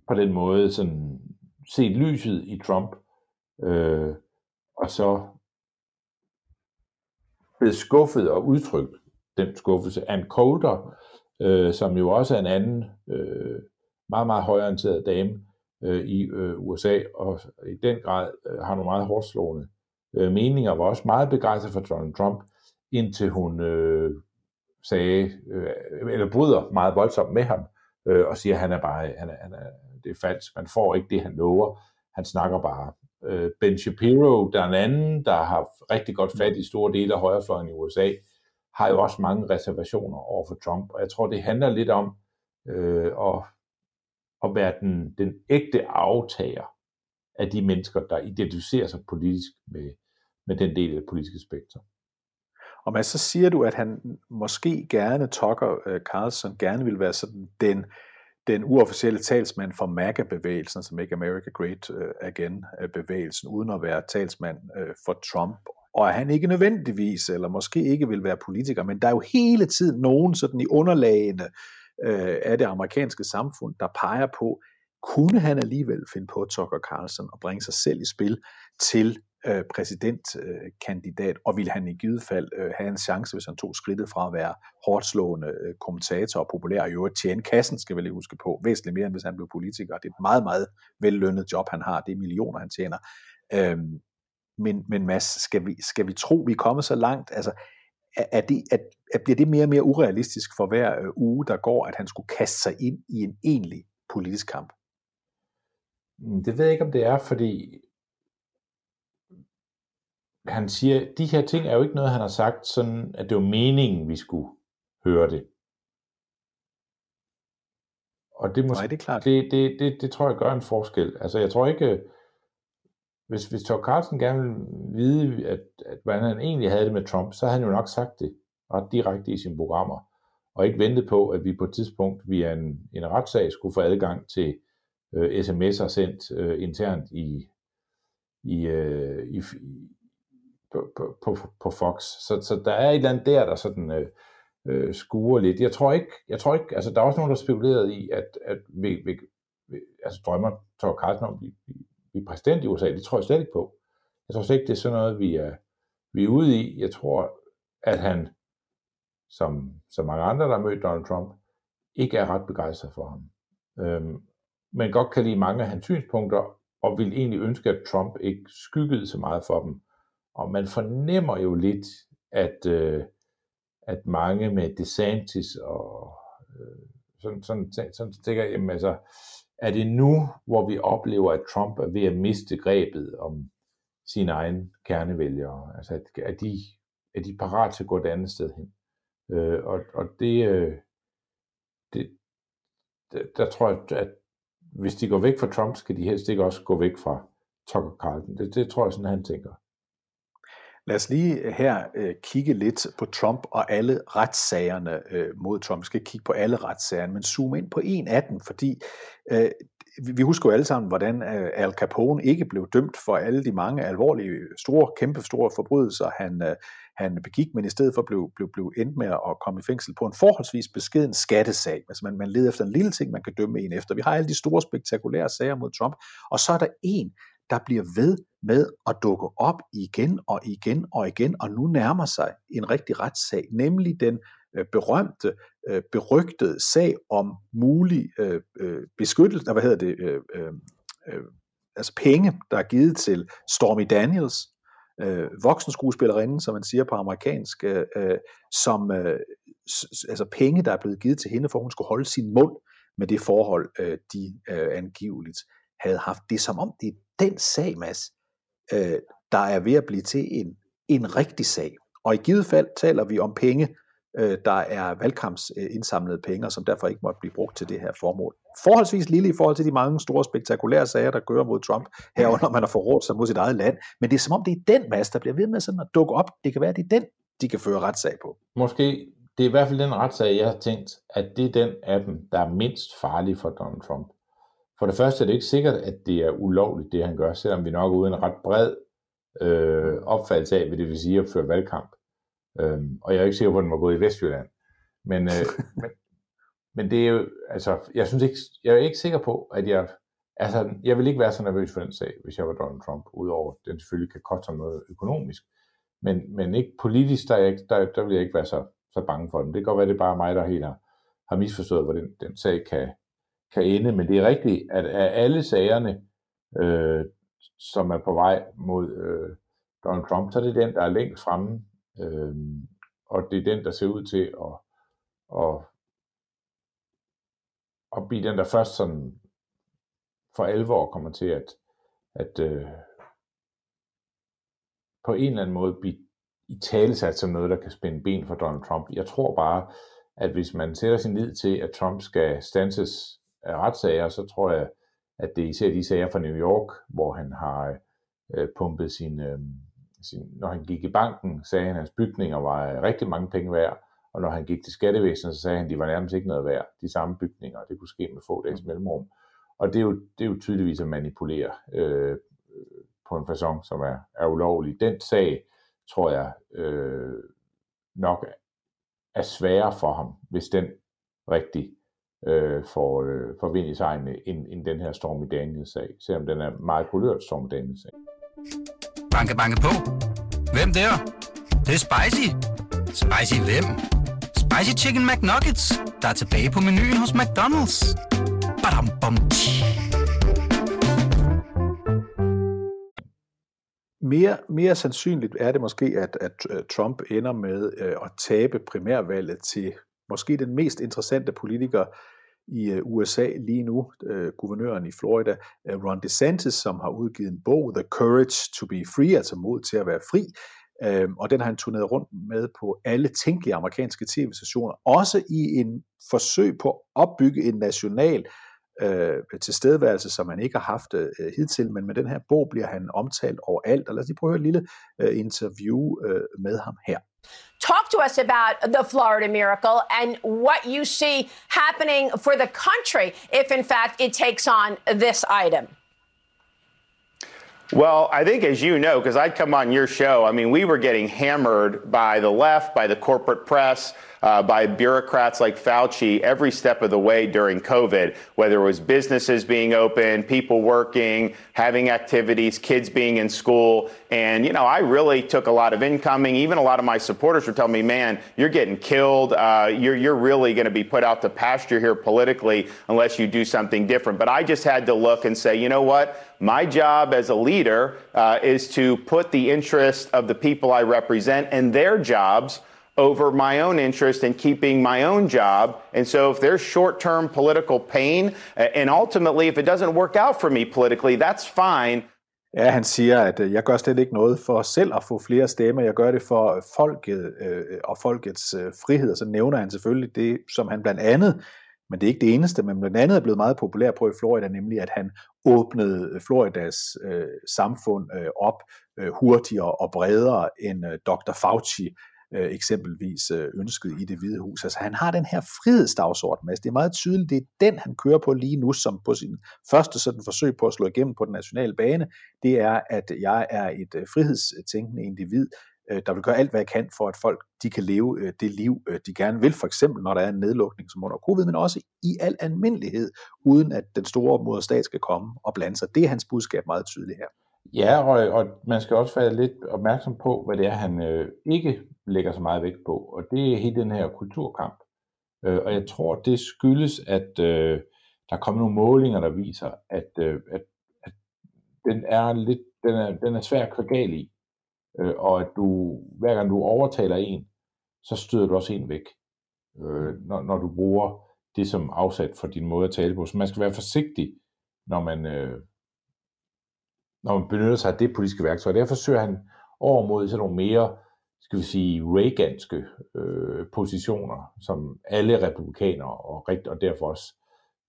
på den måde sådan set lyset i Trump, øh, og så blevet skuffet og udtrykt den skuffelse. Ann Coulter, øh, som jo også er en anden øh, meget, meget højorienteret dame øh, i øh, USA, og i den grad øh, har nogle meget hårdslående øh, meninger, var også meget begejstret for Donald Trump, indtil hun øh, sagde, øh, eller bryder meget voldsomt med ham, øh, og siger, at han er bare, han er, han er, det er falsk, man får ikke det, han lover, han snakker bare. Øh, ben Shapiro, der er en anden, der har rigtig godt fat i store dele af højrefløjen i USA, har jo også mange reservationer over for Trump, og jeg tror, det handler lidt om øh, at, at være den, den ægte aftager af de mennesker, der identificerer sig politisk med, med den del af det politiske spektrum. Og man så siger du, at han måske gerne, Tucker øh, Carlson, gerne vil være sådan den, den uofficielle talsmand for MAGA-bevægelsen, som Make America Great øh, Again-bevægelsen, øh, uden at være talsmand øh, for Trump. Og at han ikke nødvendigvis, eller måske ikke vil være politiker, men der er jo hele tiden nogen sådan i underlagene af det amerikanske samfund, der peger på, kunne han alligevel finde på Tucker Carlson og bringe sig selv i spil til øh, præsidentkandidat, øh, og vil han i givet fald øh, have en chance, hvis han tog skridtet fra at være hårdt slående øh, kommentator og populær, og i øvrigt tjene kassen, skal vi lige huske på, væsentligt mere, end hvis han blev politiker. Det er et meget, meget vellønnet job, han har. Det er millioner, han tjener. Øhm, men, men Mads, skal vi, skal vi tro, vi er kommet så langt? Altså, er, det, er, er, bliver det mere og mere urealistisk for hver øh, uge, der går, at han skulle kaste sig ind i en egentlig politisk kamp? Mm, det ved jeg ikke, om det er, fordi han siger, de her ting er jo ikke noget, han har sagt, sådan at det var meningen, vi skulle høre det. Og det, måske, Nej, det, er klart. Det, det, det, det tror jeg gør en forskel. Altså jeg tror ikke, hvis, hvis Tucker Carlson gerne vil vide, at, at hvordan han egentlig havde det med Trump, så havde han jo nok sagt det ret direkte i sine programmer, og ikke ventet på, at vi på et tidspunkt via en, en retssag skulle få adgang til øh, sms'er sendt øh, internt i, i, øh, i, på, på, på, på Fox. Så, så der er et eller andet der, der sådan øh, øh, skuer lidt. Jeg tror ikke, jeg tror ikke, altså der er også nogen, der spekuleret i, at, at vi, vi, vi altså drømmer Thor Carlson om, vi, blive præsident i USA. Det tror jeg slet ikke på. Jeg tror slet ikke, det er sådan noget, vi er, vi er ude i. Jeg tror, at han, som, som mange andre, der har mødt Donald Trump, ikke er ret begejstret for ham. Øhm, men godt kan lide mange af hans synspunkter, og vil egentlig ønske, at Trump ikke skyggede så meget for dem. Og man fornemmer jo lidt, at, øh, at mange med DeSantis og øh, sådan, sådan, sådan, sådan tænker, jamen altså, er det nu, hvor vi oplever, at Trump er ved at miste grebet om sine egne kernevælgere? Altså, at, er, de, er de parat til at gå et andet sted hen? Øh, og, og det, øh, det, der tror jeg, at hvis de går væk fra Trump, skal de helst ikke også gå væk fra Tucker Carlson. Det, det tror jeg sådan, han tænker. Lad os lige øh, her øh, kigge lidt på Trump og alle retssagerne øh, mod Trump. Vi skal kigge på alle retssagerne, men zoome ind på en af dem, fordi øh, vi husker jo alle sammen, hvordan øh, Al Capone ikke blev dømt for alle de mange alvorlige, store, kæmpe store forbrydelser, han, øh, han begik, men i stedet for blev, blev, blev endt med at komme i fængsel på en forholdsvis beskeden skattesag. Altså man, man leder efter en lille ting, man kan dømme en efter. Vi har alle de store, spektakulære sager mod Trump, og så er der en, der bliver ved med at dukke op igen og igen og igen, og nu nærmer sig en rigtig retssag, nemlig den øh, berømte, øh, berygtede sag om mulig øh, beskyttelse, hvad hedder det, altså penge, der er givet til Stormy Daniels, voksenskuespillerinde, som man siger på amerikansk, som altså penge, der er blevet givet til hende, for hun skulle holde sin mund med det forhold, de angiveligt havde haft. Det er som om, det er den sag, Mads, øh, der er ved at blive til en, en rigtig sag. Og i givet fald taler vi om penge, øh, der er valgkampsindsamlede penge, som derfor ikke måtte blive brugt til det her formål. Forholdsvis lille i forhold til de mange store spektakulære sager, der gør mod Trump, herunder man har forrådt sig mod sit eget land. Men det er som om, det er den masse, der bliver ved med sådan at dukke op. Det kan være, det er den, de kan føre retssag på. Måske, det er i hvert fald den retssag, jeg har tænkt, at det er den af dem, der er mindst farlig for Donald Trump. For det første er det ikke sikkert, at det er ulovligt, det han gør, selvom vi nok er ude en ret bred øh, opfattelse af, hvad det vil sige at føre valgkamp. Øhm, og jeg er ikke sikker på, at den var gået i Vestjylland. Men, øh, men, men det er jo, altså, jeg synes ikke, jeg er ikke sikker på, at jeg, altså, jeg vil ikke være så nervøs for den sag, hvis jeg var Donald Trump, udover at den selvfølgelig kan koste noget økonomisk. Men, men ikke politisk, der, er ikke, der, der vil jeg ikke være så, så bange for den. Det kan godt være, det er bare mig, der helt har, har misforstået, hvor den, den sag kan, kan ende, men det er rigtigt, at af alle sagerne, øh, som er på vej mod øh, Donald Trump, så er det den, der er længst fremme, øh, og det er den, der ser ud til at, at, at blive den, der først sådan for alvor kommer til at, at øh, på en eller anden måde blive i talesat som noget, der kan spænde ben for Donald Trump. Jeg tror bare, at hvis man sætter sin lid til, at Trump skal stanses retssager, så tror jeg, at det er især de sager fra New York, hvor han har øh, pumpet sin, øh, sin, når han gik i banken, sagde han, at hans bygninger var rigtig mange penge værd, og når han gik til skattevæsenet, så sagde han, at de var nærmest ikke noget værd, de samme bygninger, det kunne ske med få dages mm. mellemrum. Og det er jo, det er jo tydeligvis at manipulere øh, på en façon, som er, er ulovlig. Den sag, tror jeg, øh, nok er sværere for ham, hvis den rigtig øh, for, øh, for vind i sejlene end, end den her Stormy Daniels-sag, selvom den er meget kulørt Stormy Daniels-sag. Banke, banke på. Hvem der? Det, det er spicy. Spicy hvem? Spicy Chicken McNuggets, der er tilbage på menuen hos McDonald's. Badum, bom, mere, mere sandsynligt er det måske, at, at Trump ender med øh, at tabe primærvalget til måske den mest interessante politiker i øh, USA lige nu, øh, guvernøren i Florida, øh, Ron DeSantis, som har udgivet en bog, The Courage to be Free, altså mod til at være fri, øh, og den har han turneret rundt med på alle tænkelige amerikanske tv-stationer, også i en forsøg på at opbygge en national øh, tilstedeværelse, som han ikke har haft øh, hidtil, men med den her bog bliver han omtalt overalt, og lad os lige prøve at høre et lille øh, interview øh, med ham her. Talk to us about the Florida miracle and what you see happening for the country if, in fact, it takes on this item. Well, I think as you know, because I'd come on your show, I mean, we were getting hammered by the left, by the corporate press, uh, by bureaucrats like Fauci every step of the way during COVID, whether it was businesses being open, people working, having activities, kids being in school. And, you know, I really took a lot of incoming. Even a lot of my supporters were telling me, man, you're getting killed. Uh, you're, you're really going to be put out to pasture here politically unless you do something different. But I just had to look and say, you know what? My job as a leader uh, is to put the interest of the people I represent and their jobs over my own interest in keeping my own job. And so if there's short term political pain, uh, and ultimately if it doesn't work out for me politically, that's fine. Ja, han siger, at øh, jeg gør slet ikke noget for selv at få flere stemmer, jeg gør det for øh, folket øh, og folkets øh, frihed, og så nævner han selvfølgelig det, som han blandt andet, men det er ikke det eneste, men blandt andet er blevet meget populær på i Florida, nemlig at han åbnede øh, Floridas øh, samfund øh, op øh, hurtigere og bredere end øh, Dr. Fauci øh, eksempelvis øh, ønsket i det hvide hus. Altså han har den her frihedsdagsorden, altså det er meget tydeligt, det er den, han kører på lige nu, som på sin første sådan forsøg på at slå igennem på den nationale bane, det er, at jeg er et øh, frihedstænkende individ, øh, der vil gøre alt, hvad jeg kan for, at folk de kan leve øh, det liv, øh, de gerne vil, for eksempel når der er en nedlukning som under covid, men også i al almindelighed, uden at den store moderstat skal komme og blande sig. Det er hans budskab meget tydeligt her. Ja, og, og man skal også være lidt opmærksom på, hvad det er, han øh, ikke lægger så meget vægt på, og det er hele den her kulturkamp. Øh, og jeg tror, det skyldes, at øh, der er kommet nogle målinger, der viser, at, øh, at, at den er lidt, den er, den er svær at køre i, øh, og at du, hver gang du overtaler en, så støder du også en væk, øh, når, når du bruger det som afsat for din måde at tale på. Så man skal være forsigtig, når man, øh, når man benytter sig af det politiske værktøj. Derfor søger han over mod sådan nogle mere, skal vi sige, Reaganske øh, positioner, som alle republikanere, og, rigt, og derfor også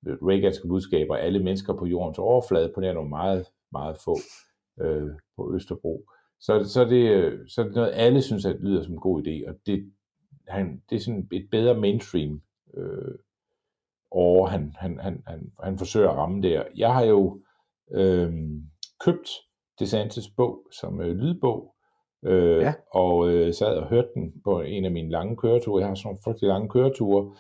Reaganske budskaber, alle mennesker på jordens overflade, på nær nogle meget, meget få øh, på Østerbro. Så, så, det, øh, så det noget, alle synes, at det lyder som en god idé, og det, han, det er sådan et bedre mainstream øh, over, han, han, han, han, han forsøger at ramme der. Jeg har jo øh, købt DeSantis bog som øh, lydbog, øh, ja. og øh, sad og hørte den på en af mine lange køreture. Jeg har sådan nogle frygtelig lange køreture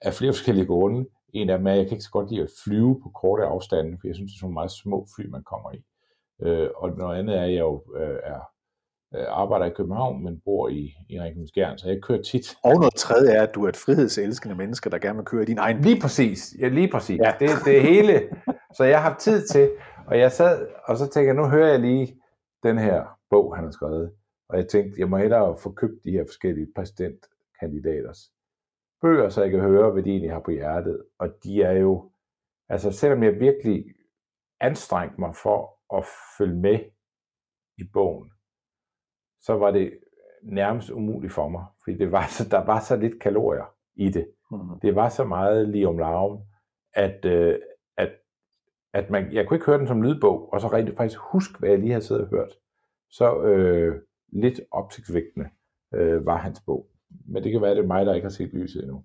af flere forskellige grunde. En af dem er, at jeg kan ikke så godt lide at flyve på korte afstande, for jeg synes, det er sådan meget små fly, man kommer i. Øh, og noget andet er, at jeg jo øh, er øh, arbejder i København, men bor i, i Ringkøbing så jeg kører tit. Og noget tredje er, at du er et frihedselskende menneske, der gerne vil køre din egen Lige præcis, ja lige præcis. Ja. Det, det hele. Så jeg har tid til, og jeg sad, og så tænkte jeg, nu hører jeg lige den her bog, han har skrevet. Og jeg tænkte, jeg må hellere få købt de her forskellige præsidentkandidaters bøger, så jeg kan høre, hvad de egentlig har på hjertet. Og de er jo, altså selvom jeg virkelig anstrengte mig for at følge med i bogen, så var det nærmest umuligt for mig, fordi det var så, der var så lidt kalorier i det. Mm. Det var så meget lige om larm, at, øh, at, man, jeg kunne ikke høre den som lydbog, og så rent faktisk huske, hvad jeg lige havde siddet og hørt. Så øh, lidt opsigtsvægtende øh, var hans bog. Men det kan være, at det er mig, der ikke har set lyset endnu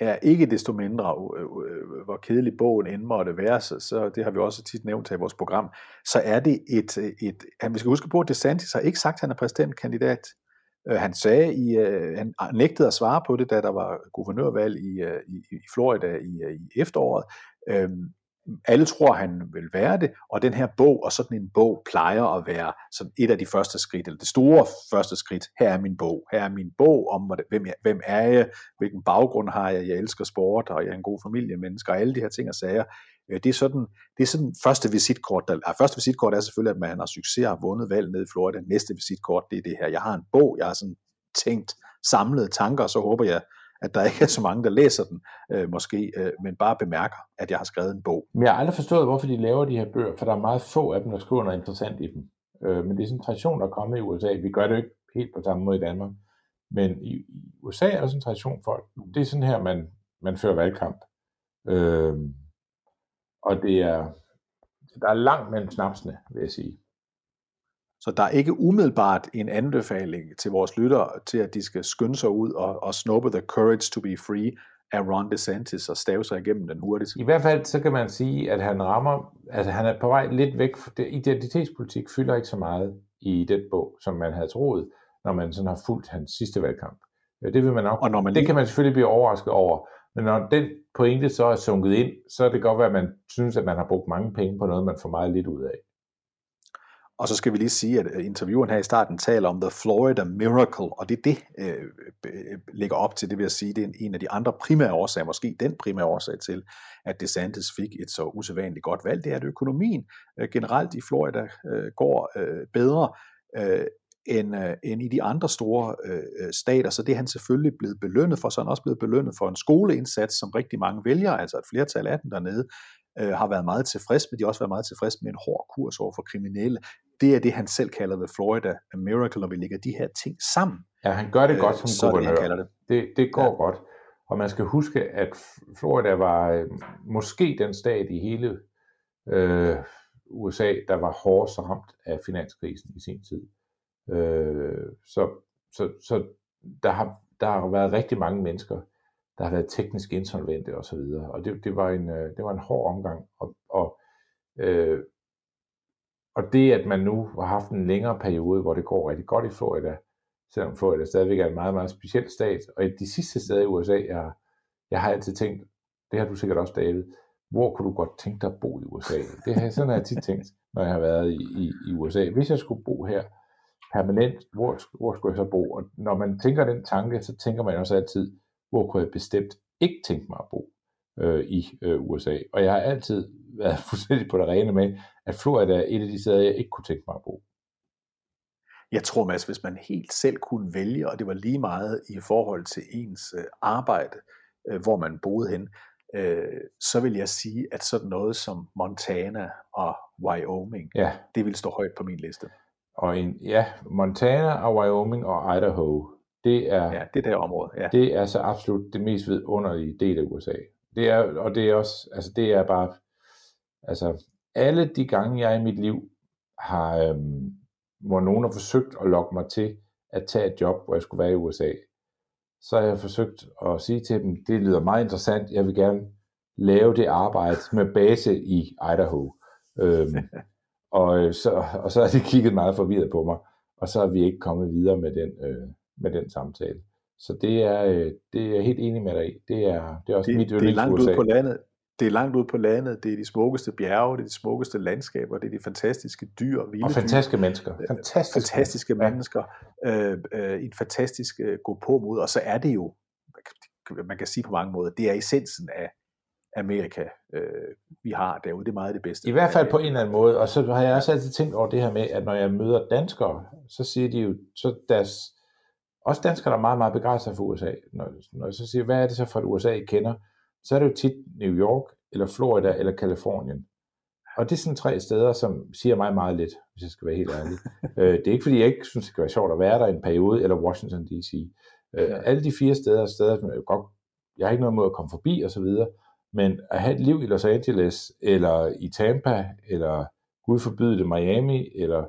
er ikke desto mindre, øh, øh, øh, hvor kedelig bogen end måtte være, så, så det har vi også tit nævnt i vores program, så er det et, et han, vi skal huske på, at DeSantis har ikke sagt, at han er præsidentkandidat. Øh, han sagde, i, øh, han ah, nægtede at svare på det, da der var guvernørvalg i, øh, i, i Florida i, i efteråret. Øhm, alle tror, han vil være det, og den her bog, og sådan en bog, plejer at være sådan et af de første skridt, eller det store første skridt. Her er min bog. Her er min bog om, hvem, jeg, hvem er jeg, hvilken baggrund har jeg, jeg elsker sport, og jeg er en god familiemenneske, og alle de her ting og sager. Øh, det er sådan, det er sådan første visitkort. Der, første visitkort er selvfølgelig, at man har succes og har vundet valg nede i Florida. Næste visitkort, det er det her. Jeg har en bog, jeg har sådan tænkt samlede tanker, og så håber jeg, at der ikke er så mange, der læser den, øh, måske, øh, men bare bemærker, at jeg har skrevet en bog. Men jeg har aldrig forstået, hvorfor de laver de her bøger, for der er meget få af dem, der skriver noget interessant i dem. Øh, men det er sådan en tradition, der er kommet i USA. Vi gør det jo ikke helt på samme måde i Danmark. Men i, USA er der sådan en tradition for, det er sådan her, man, man fører valgkamp. Øh, og det er, der er langt mellem snapsene, vil jeg sige. Så der er ikke umiddelbart en anbefaling til vores lyttere til, at de skal skynde sig ud og, og snuppe The Courage to be Free af Ron DeSantis og stave sig igennem den hurtigt. I hvert fald så kan man sige, at han rammer, altså han er på vej lidt væk, identitetspolitik fylder ikke så meget i den bog, som man havde troet, når man sådan har fulgt hans sidste valgkamp. Det vil man nok, og når man det kan man selvfølgelig blive overrasket over, men når den pointe så er sunket ind, så er det godt være, at man synes, at man har brugt mange penge på noget, man får meget lidt ud af. Og så skal vi lige sige, at øh, intervieweren her i starten taler om The Florida Miracle, og det er det, øh, øh ligger op til, det vil jeg sige, det er en af de andre primære årsager, måske den primære årsag til, at DeSantis fik et så usædvanligt godt valg, det er, at økonomien øh, generelt i Florida øh, går øh, bedre. Øh, end, øh, end i de andre store øh, stater, så det er han selvfølgelig blevet belønnet for, så er han også blevet belønnet for en skoleindsats, som rigtig mange vælger, altså et flertal af dem dernede, øh, har været meget tilfreds med, de har også været meget tilfreds med en hård kurs over for kriminelle. Det er det, han selv kalder The Florida A Miracle, når vi lægger de her ting sammen. Ja, han gør det godt som så det, guvernør. kalder det. Det, det går ja. godt. Og man skal huske, at Florida var øh, måske den stat i hele øh, USA, der var hårdest ramt af finanskrisen i sin tid. Øh, så så, så der, har, der har været rigtig mange mennesker, der har været teknisk insolvente osv. Og, og det, det, var en, øh, det var en hård omgang. Og, og, øh, og det, at man nu har haft en længere periode, hvor det går rigtig godt i Florida, selvom Florida stadigvæk er en meget, meget speciel stat, og de sidste steder i USA, jeg, jeg har altid tænkt, det har du sikkert også, David, hvor kunne du godt tænke dig at bo i USA? Det har, sådan har jeg tit tænkt, når jeg har været i, i, i USA. Hvis jeg skulle bo her permanent, hvor, hvor skulle jeg så bo? Og når man tænker den tanke, så tænker man også altid, hvor kunne jeg bestemt ikke tænke mig at bo øh, i øh, USA? Og jeg har altid været fuldstændig på det rene med, at Florida er et af de steder, jeg ikke kunne tænke mig at bo. Jeg tror, Mads, hvis man helt selv kunne vælge, og det var lige meget i forhold til ens øh, arbejde, øh, hvor man boede hen, øh, så vil jeg sige, at sådan noget som Montana og Wyoming, Ja. det vil stå højt på min liste. Og en, ja, Montana og Wyoming og Idaho, det er, ja, det der område, ja. det er så absolut det mest vidunderlige del af USA. Det er, og det er også, altså det er bare, altså alle de gange, jeg i mit liv har, øhm, hvor nogen har forsøgt at lokke mig til at tage et job, hvor jeg skulle være i USA, så har jeg forsøgt at sige til dem, det lyder meget interessant, jeg vil gerne lave det arbejde med base i Idaho. Øhm, og, øh, så, og så har de kigget meget forvirret på mig, og så er vi ikke kommet videre med den, øh, med den samtale. Så det er, øh, det er jeg helt enig med dig i. Det er, det er også Det, mit det er langt yndlings ude på landet. Det er langt ude på landet, det er de smukkeste bjerge, det er de smukkeste landskaber, det er de fantastiske dyr, vilde Og dyr. fantastiske mennesker. Fantastiske, fantastiske mennesker, øh, øh, en fantastisk øh, gå på mod, og så er det jo, man kan sige på mange måder, det er essensen af Amerika, øh, vi har derude. Det er meget det bedste. I hvert fald på en eller anden måde. Og så har jeg også altid tænkt over det her med, at når jeg møder danskere, så siger de jo, så deres, også danskere, der er meget, meget begejstrede for USA. Når, når jeg så siger, hvad er det så for et USA, I kender? Så er det jo tit New York, eller Florida, eller Kalifornien. Og det er sådan tre steder, som siger mig meget lidt, hvis jeg skal være helt ærlig. øh, det er ikke, fordi jeg ikke synes, det kan være sjovt at være der i en periode, eller Washington D.C. Øh, alle de fire steder er steder, som jeg godt, jeg har ikke noget mod at komme forbi, og så videre. Men at have et liv i Los Angeles, eller i Tampa, eller Gud forbyde det Miami, eller,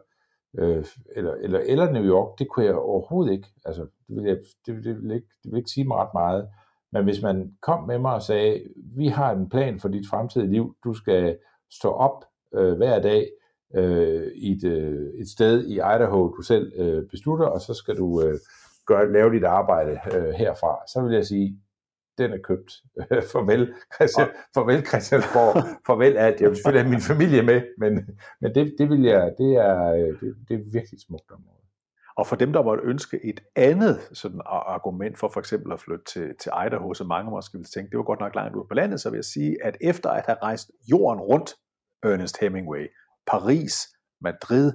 øh, eller, eller, eller New York, det kunne jeg overhovedet ikke. Altså, det ville, jeg, det, ville, det, ville ikke, det ville ikke sige mig ret meget. Men hvis man kom med mig og sagde, vi har en plan for dit fremtidige liv, du skal stå op øh, hver dag øh, i et, øh, et sted i Idaho, du selv øh, beslutter, og så skal du øh, gøre, lave dit arbejde øh, herfra, så vil jeg sige, den er købt. farvel, Christian, farvel Christiansborg, farvel alt. Jeg vil selvfølgelig have min familie med, men, men det, det, vil jeg, det, er, øh, det, det er virkelig smukt område. Og for dem, der måtte ønske et andet sådan argument for for eksempel at flytte til, til Idaho, så mange måske ville tænke, det var godt nok langt ude på landet, så vil jeg sige, at efter at have rejst jorden rundt, Ernest Hemingway, Paris, Madrid,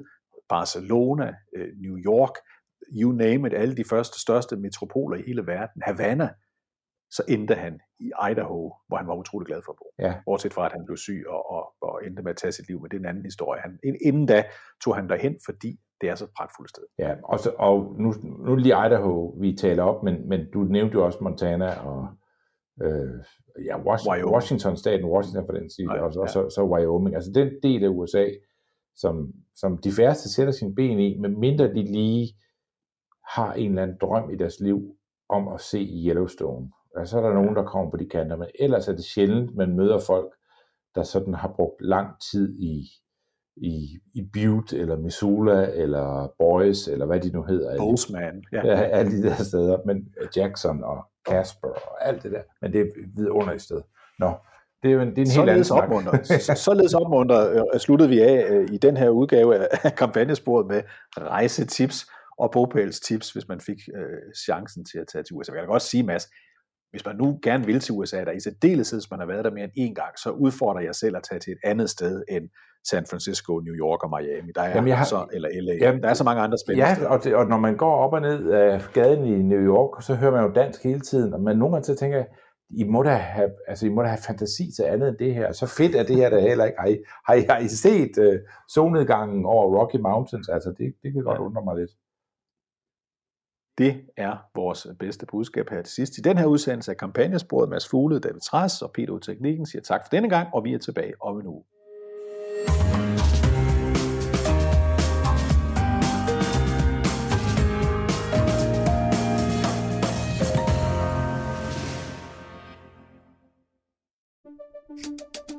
Barcelona, øh, New York, you name it, alle de første største metropoler i hele verden, Havana, så endte han i Idaho, hvor han var utrolig glad for at bo. Ja. Bortset fra, at han blev syg og, og, og endte med at tage sit liv, men det er en anden historie. Han, inden da tog han derhen, fordi det er så et pragtfuldt sted. Ja, og, så, og nu, nu er lige Idaho, vi taler op, men, men du nævnte jo også Montana og øh, ja, Washington. Washington, staten Washington for den side, Nej, og, så, ja. så, så Wyoming. Altså den del af USA, som, som de færreste sætter sin ben i, medmindre de lige har en eller anden drøm i deres liv om at se Yellowstone. Og så er der nogen, der kommer på de kanter, men ellers er det sjældent, man møder folk, der sådan har brugt lang tid i, i, i Butte, eller Missoula, eller Boise, eller hvad de nu hedder. Bozeman, ja. ja. Alle de der steder, men Jackson og Casper og alt det der. Men det er vidunderligt sted. Nå, det er en, det er en helt anden snak. således opmuntret øh, sluttede vi af øh, i den her udgave af kampagnesporet med rejsetips og bogpælstips, hvis man fik øh, chancen til at tage til USA. Jeg kan godt sige, Mads, hvis man nu gerne vil til USA, der i særdeleshed, hvis man har været der mere end én gang, så udfordrer jeg selv at tage til et andet sted end San Francisco, New York og Miami. Der er jamen, har, så, eller LA. Jamen, der er så mange andre spændende Ja, og, det, og når man går op og ned af gaden i New York, så hører man jo dansk hele tiden, og man nogle gange så tænker jeg, I må da have, altså, I må da have fantasi til andet end det her. Så fedt er det her der heller ikke. Har I, har I, har I set uh, solnedgangen over Rocky Mountains? Altså, det, det kan godt ja. undre mig lidt. Det er vores bedste budskab her til sidst. I den her udsendelse af kampagnesporet, Mads Fugle, David Træs og Peter Teknikken siger tak for denne gang, og vi er tilbage om en uge.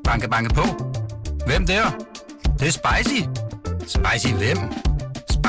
Banke, banke på. Hvem der? Det, det er spicy. Spicy hvem?